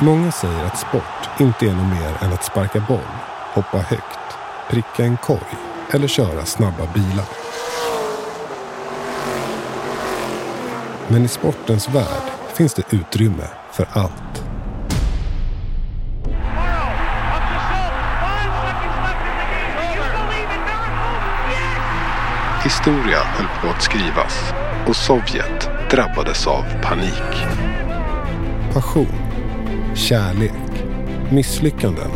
Många säger att sport inte är något mer än att sparka boll, hoppa högt, pricka en korg eller köra snabba bilar. Men i sportens värld finns det utrymme för allt. Historia höll på att skrivas och Sovjet drabbades av panik. Passion, kärlek, misslyckanden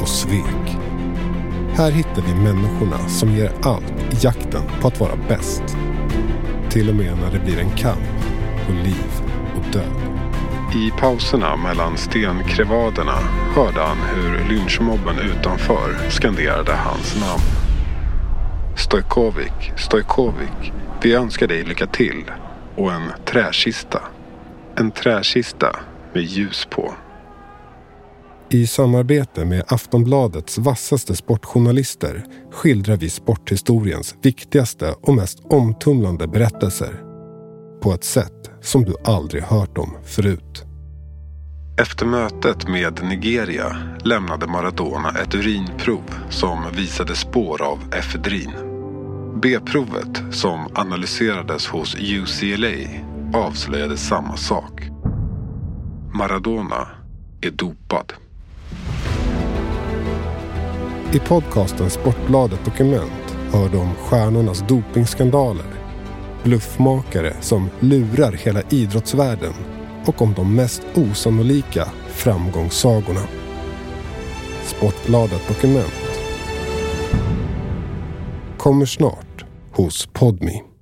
och svek. Här hittar vi människorna som ger allt i jakten på att vara bäst. Till och med när det blir en kamp på liv och död. I pauserna mellan stenkrevaderna hörde han hur lynchmobben utanför skanderade hans namn. Stojkovic, Stojkovic, vi önskar dig lycka till och en träkista. En träkista med ljus på. I samarbete med Aftonbladets vassaste sportjournalister skildrar vi sporthistoriens viktigaste och mest omtumlande berättelser. På ett sätt som du aldrig hört om förut. Efter mötet med Nigeria lämnade Maradona ett urinprov som visade spår av efedrin. B-provet som analyserades hos UCLA avslöjade samma sak. Maradona är dopad. I podcasten Sportbladet Dokument hör du om stjärnornas dopingskandaler, bluffmakare som lurar hela idrottsvärlden och om de mest osannolika framgångssagorna. Sportbladet Dokument kommer snart hos Podmi.